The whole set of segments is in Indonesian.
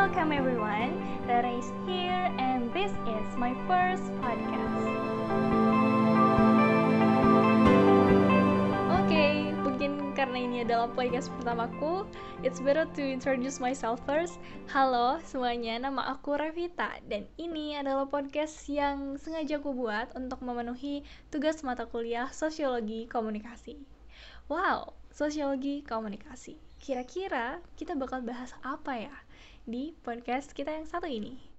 Welcome everyone, Rara is here and this is my first podcast. Okay, mungkin karena ini adalah podcast pertamaku, it's better to introduce myself first. Halo semuanya, nama aku Revita dan ini adalah podcast yang sengaja aku buat untuk memenuhi tugas mata kuliah Sosiologi Komunikasi. Wow, Sosiologi Komunikasi. Kira-kira kita bakal bahas apa ya? Di podcast kita yang satu ini.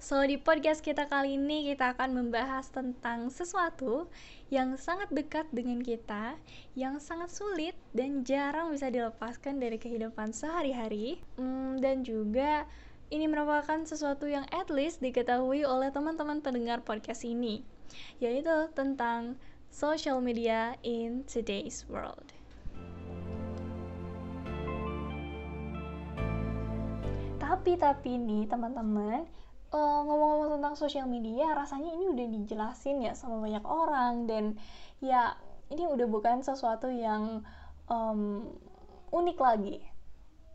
So, di podcast kita kali ini kita akan membahas tentang sesuatu yang sangat dekat dengan kita, yang sangat sulit dan jarang bisa dilepaskan dari kehidupan sehari-hari, hmm, dan juga ini merupakan sesuatu yang at least diketahui oleh teman-teman pendengar podcast ini, yaitu tentang social media in today's world. Tapi tapi nih teman-teman uh, ngomong-ngomong tentang sosial media rasanya ini udah dijelasin ya sama banyak orang dan ya ini udah bukan sesuatu yang um, unik lagi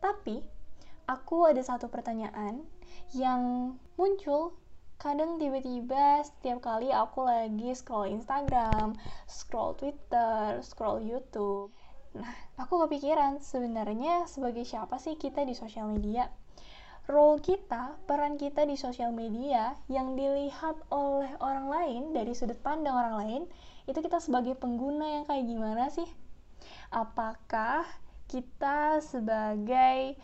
tapi aku ada satu pertanyaan yang muncul kadang tiba-tiba setiap kali aku lagi scroll Instagram, scroll Twitter, scroll YouTube. Nah, aku kepikiran sebenarnya sebagai siapa sih kita di sosial media? Role kita, peran kita di sosial media yang dilihat oleh orang lain dari sudut pandang orang lain, itu kita sebagai pengguna yang kayak gimana sih? Apakah kita sebagai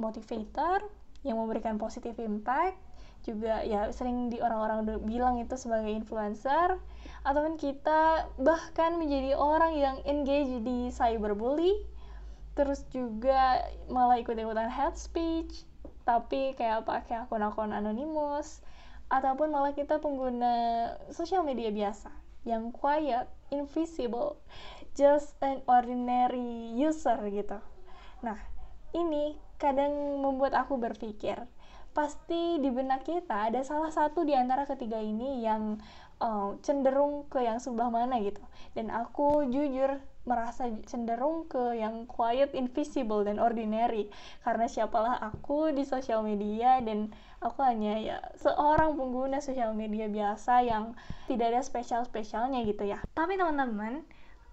motivator yang memberikan positive impact, juga ya sering di orang-orang bilang itu sebagai influencer, ataupun kita bahkan menjadi orang yang engage di cyberbully, terus juga malah ikut-ikutan hate speech, tapi kayak pakai akun-akun anonimus ataupun malah kita pengguna sosial media biasa yang quiet, invisible, just an ordinary user gitu. Nah, ini kadang membuat aku berpikir, pasti di benak kita ada salah satu di antara ketiga ini yang uh, cenderung ke yang sebelah mana gitu. Dan aku jujur merasa cenderung ke yang quiet, invisible, dan ordinary karena siapalah aku di sosial media dan aku hanya ya seorang pengguna sosial media biasa yang tidak ada spesial-spesialnya gitu ya tapi teman-teman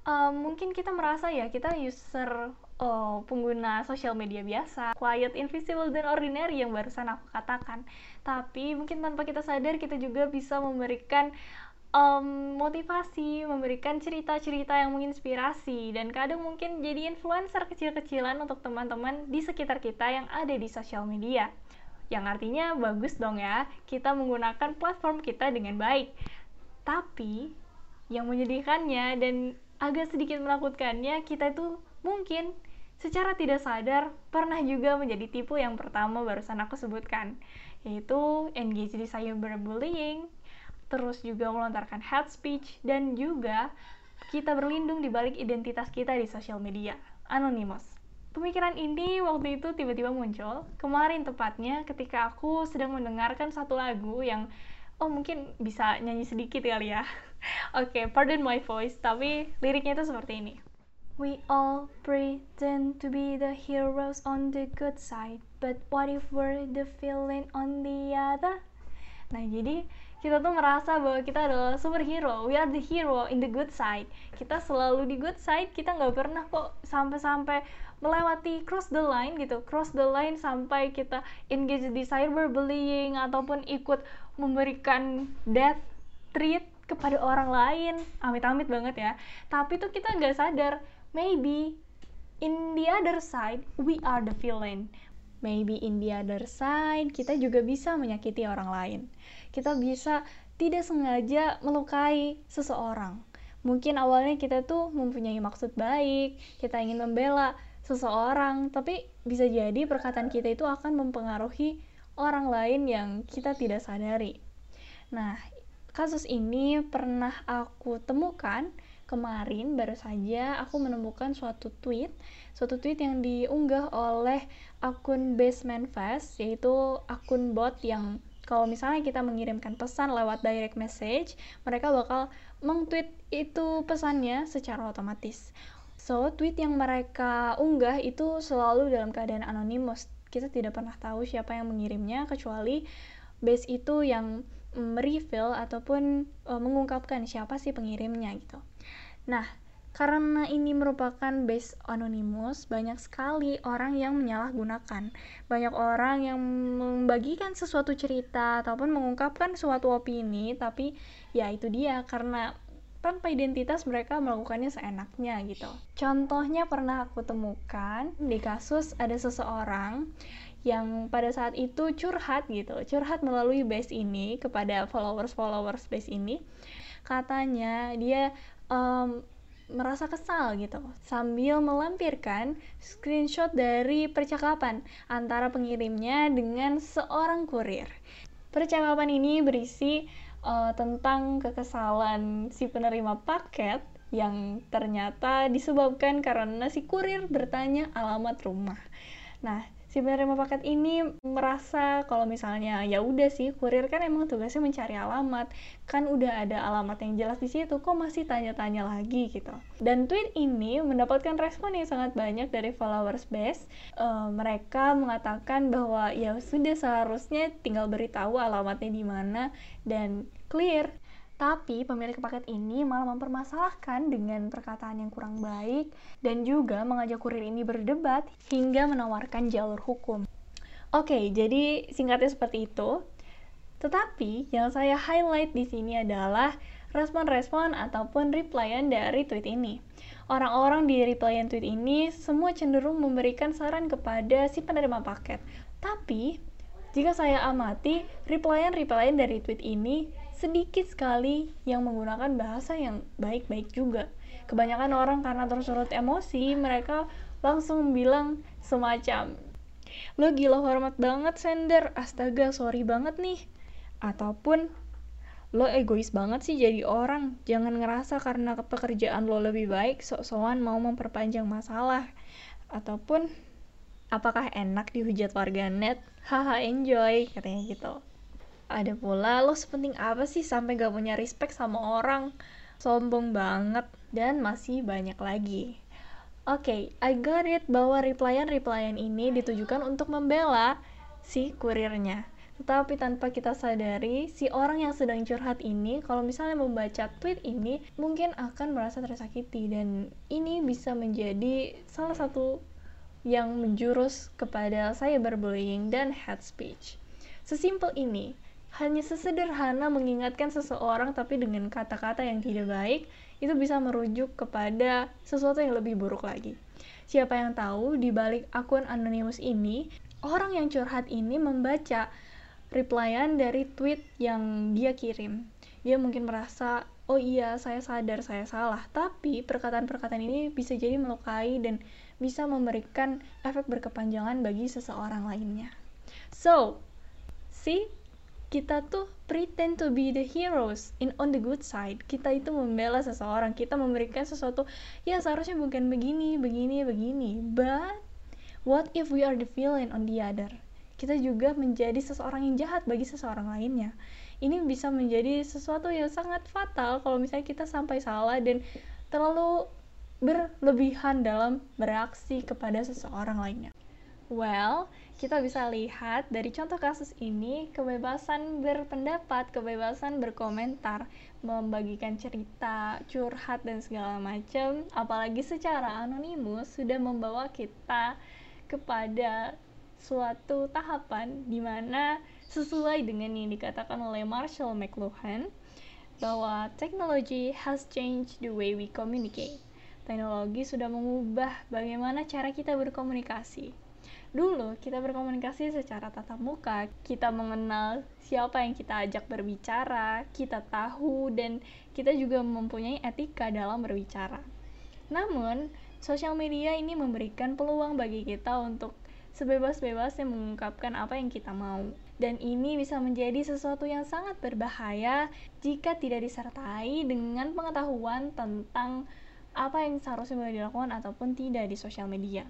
um, mungkin kita merasa ya kita user oh, pengguna sosial media biasa, quiet, invisible, dan ordinary yang barusan aku katakan. Tapi mungkin tanpa kita sadar kita juga bisa memberikan um, motivasi, memberikan cerita-cerita yang menginspirasi, dan kadang mungkin jadi influencer kecil-kecilan untuk teman-teman di sekitar kita yang ada di sosial media. Yang artinya bagus dong ya, kita menggunakan platform kita dengan baik. Tapi, yang menyedihkannya dan agak sedikit menakutkannya, kita itu mungkin secara tidak sadar pernah juga menjadi tipu yang pertama barusan aku sebutkan, yaitu engage di cyberbullying, terus juga melontarkan hate speech, dan juga kita berlindung di balik identitas kita di sosial media, anonymous. Pemikiran ini waktu itu tiba-tiba muncul, kemarin tepatnya ketika aku sedang mendengarkan satu lagu yang, oh mungkin bisa nyanyi sedikit kali ya. Oke, okay, pardon my voice, tapi liriknya itu seperti ini. We all pretend to be the heroes on the good side, but what if we're the villain on the other? Nah, jadi kita tuh merasa bahwa kita adalah superhero. We are the hero in the good side. Kita selalu di good side kita nggak pernah kok sampai-sampai melewati cross the line gitu. Cross the line sampai kita engage di cyberbullying ataupun ikut memberikan death treat kepada orang lain. Amit-amit banget ya. Tapi tuh kita nggak sadar maybe in the other side we are the villain. Maybe in the other side kita juga bisa menyakiti orang lain kita bisa tidak sengaja melukai seseorang. Mungkin awalnya kita tuh mempunyai maksud baik, kita ingin membela seseorang, tapi bisa jadi perkataan kita itu akan mempengaruhi orang lain yang kita tidak sadari. Nah, kasus ini pernah aku temukan kemarin baru saja aku menemukan suatu tweet, suatu tweet yang diunggah oleh akun Basement Fest, yaitu akun bot yang kalau misalnya kita mengirimkan pesan lewat direct message, mereka bakal meng-tweet itu pesannya secara otomatis. So, tweet yang mereka unggah itu selalu dalam keadaan anonimus. kita tidak pernah tahu siapa yang mengirimnya kecuali base itu yang mereveal ataupun uh, mengungkapkan siapa sih pengirimnya gitu. Nah, karena ini merupakan base anonymous, banyak sekali orang yang menyalahgunakan. Banyak orang yang membagikan sesuatu cerita ataupun mengungkapkan suatu opini, tapi ya itu dia karena tanpa identitas mereka melakukannya seenaknya gitu. Contohnya pernah aku temukan di kasus ada seseorang yang pada saat itu curhat gitu, curhat melalui base ini kepada followers-followers base ini. Katanya dia um, merasa kesal gitu sambil melampirkan screenshot dari percakapan antara pengirimnya dengan seorang kurir. Percakapan ini berisi uh, tentang kekesalan si penerima paket yang ternyata disebabkan karena si kurir bertanya alamat rumah. Nah, si penerima paket ini merasa kalau misalnya ya udah sih kurir kan emang tugasnya mencari alamat. Kan udah ada alamat yang jelas di situ kok masih tanya-tanya lagi gitu. Dan tweet ini mendapatkan respon yang sangat banyak dari followers base. Uh, mereka mengatakan bahwa ya sudah seharusnya tinggal beritahu alamatnya di mana dan clear tapi pemilik paket ini malah mempermasalahkan dengan perkataan yang kurang baik dan juga mengajak kurir ini berdebat hingga menawarkan jalur hukum. Oke, jadi singkatnya seperti itu. Tetapi yang saya highlight di sini adalah respon-respon ataupun replyan dari tweet ini. Orang-orang di replyan tweet ini semua cenderung memberikan saran kepada si penerima paket. Tapi, jika saya amati, replyan-replyan dari tweet ini sedikit sekali yang menggunakan bahasa yang baik-baik juga. Kebanyakan orang karena tersulut emosi, mereka langsung bilang semacam, lo gila hormat banget sender, astaga sorry banget nih. Ataupun, lo egois banget sih jadi orang, jangan ngerasa karena pekerjaan lo lebih baik, sok-sokan mau memperpanjang masalah. Ataupun, apakah enak dihujat warganet? Haha enjoy, katanya gitu ada pula lo sepenting apa sih sampai gak punya respect sama orang sombong banget dan masih banyak lagi oke okay, I got it bahwa replyan-replyan ini ditujukan untuk membela si kurirnya tetapi tanpa kita sadari, si orang yang sedang curhat ini, kalau misalnya membaca tweet ini, mungkin akan merasa tersakiti. Dan ini bisa menjadi salah satu yang menjurus kepada cyberbullying dan hate speech. Sesimpel ini, hanya sesederhana mengingatkan seseorang tapi dengan kata-kata yang tidak baik, itu bisa merujuk kepada sesuatu yang lebih buruk lagi. Siapa yang tahu di balik akun anonymous ini, orang yang curhat ini membaca replyan dari tweet yang dia kirim. Dia mungkin merasa, oh iya saya sadar saya salah, tapi perkataan-perkataan ini bisa jadi melukai dan bisa memberikan efek berkepanjangan bagi seseorang lainnya. So, see kita tuh pretend to be the heroes. In on the good side kita itu membela seseorang. Kita memberikan sesuatu ya seharusnya bukan begini begini begini. But what if we are the villain on the other? Kita juga menjadi seseorang yang jahat bagi seseorang lainnya. Ini bisa menjadi sesuatu yang sangat fatal kalau misalnya kita sampai salah dan terlalu berlebihan dalam bereaksi kepada seseorang lainnya well kita bisa lihat dari contoh kasus ini, kebebasan berpendapat, kebebasan berkomentar, membagikan cerita, curhat, dan segala macam, apalagi secara anonimus, sudah membawa kita kepada suatu tahapan di mana sesuai dengan yang dikatakan oleh Marshall McLuhan bahwa teknologi has changed the way we communicate. Teknologi sudah mengubah bagaimana cara kita berkomunikasi Dulu kita berkomunikasi secara tatap muka, kita mengenal siapa yang kita ajak berbicara, kita tahu dan kita juga mempunyai etika dalam berbicara. Namun, sosial media ini memberikan peluang bagi kita untuk sebebas-bebasnya mengungkapkan apa yang kita mau. Dan ini bisa menjadi sesuatu yang sangat berbahaya jika tidak disertai dengan pengetahuan tentang apa yang seharusnya boleh dilakukan ataupun tidak di sosial media.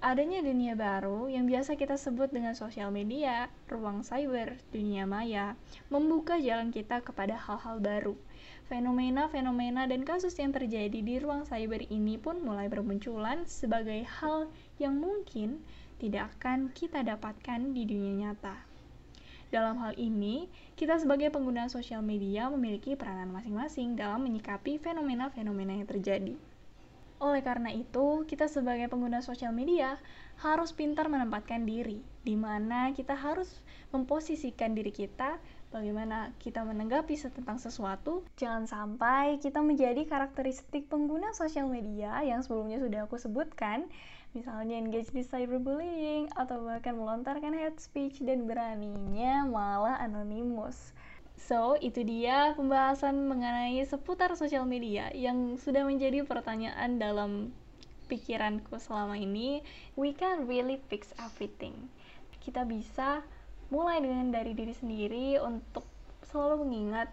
Adanya dunia baru yang biasa kita sebut dengan sosial media, ruang cyber, dunia maya, membuka jalan kita kepada hal-hal baru. Fenomena-fenomena dan kasus yang terjadi di ruang cyber ini pun mulai bermunculan sebagai hal yang mungkin tidak akan kita dapatkan di dunia nyata. Dalam hal ini, kita sebagai pengguna sosial media memiliki peranan masing-masing dalam menyikapi fenomena-fenomena yang terjadi. Oleh karena itu, kita sebagai pengguna sosial media harus pintar menempatkan diri, di mana kita harus memposisikan diri kita, bagaimana kita menanggapi tentang sesuatu. Jangan sampai kita menjadi karakteristik pengguna sosial media yang sebelumnya sudah aku sebutkan, misalnya engage di cyberbullying, atau bahkan melontarkan hate speech dan beraninya malah anonimus. So, itu dia pembahasan mengenai seputar sosial media yang sudah menjadi pertanyaan dalam pikiranku selama ini. We can really fix everything. Kita bisa mulai dengan dari diri sendiri untuk selalu mengingat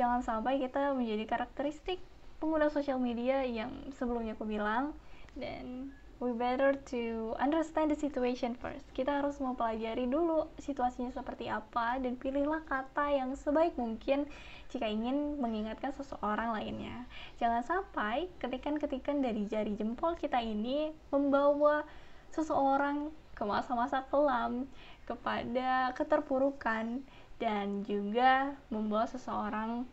jangan sampai kita menjadi karakteristik pengguna sosial media yang sebelumnya aku bilang dan we better to understand the situation first. Kita harus mempelajari dulu situasinya seperti apa dan pilihlah kata yang sebaik mungkin jika ingin mengingatkan seseorang lainnya. Jangan sampai ketikan-ketikan dari jari jempol kita ini membawa seseorang ke masa-masa kelam, kepada keterpurukan dan juga membawa seseorang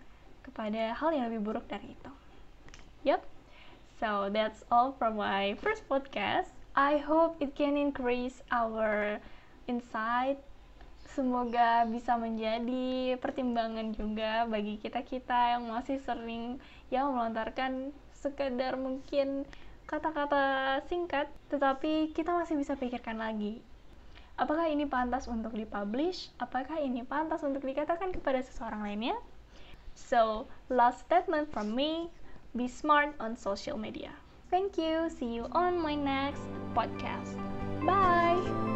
kepada hal yang lebih buruk dari itu. Yup, So that's all from my first podcast. I hope it can increase our insight. Semoga bisa menjadi pertimbangan juga bagi kita-kita yang masih sering yang melontarkan sekedar mungkin kata-kata singkat, tetapi kita masih bisa pikirkan lagi. Apakah ini pantas untuk dipublish? Apakah ini pantas untuk dikatakan kepada seseorang lainnya? So, last statement from me, be smart on social media. Thank you. See you on my next podcast. Bye.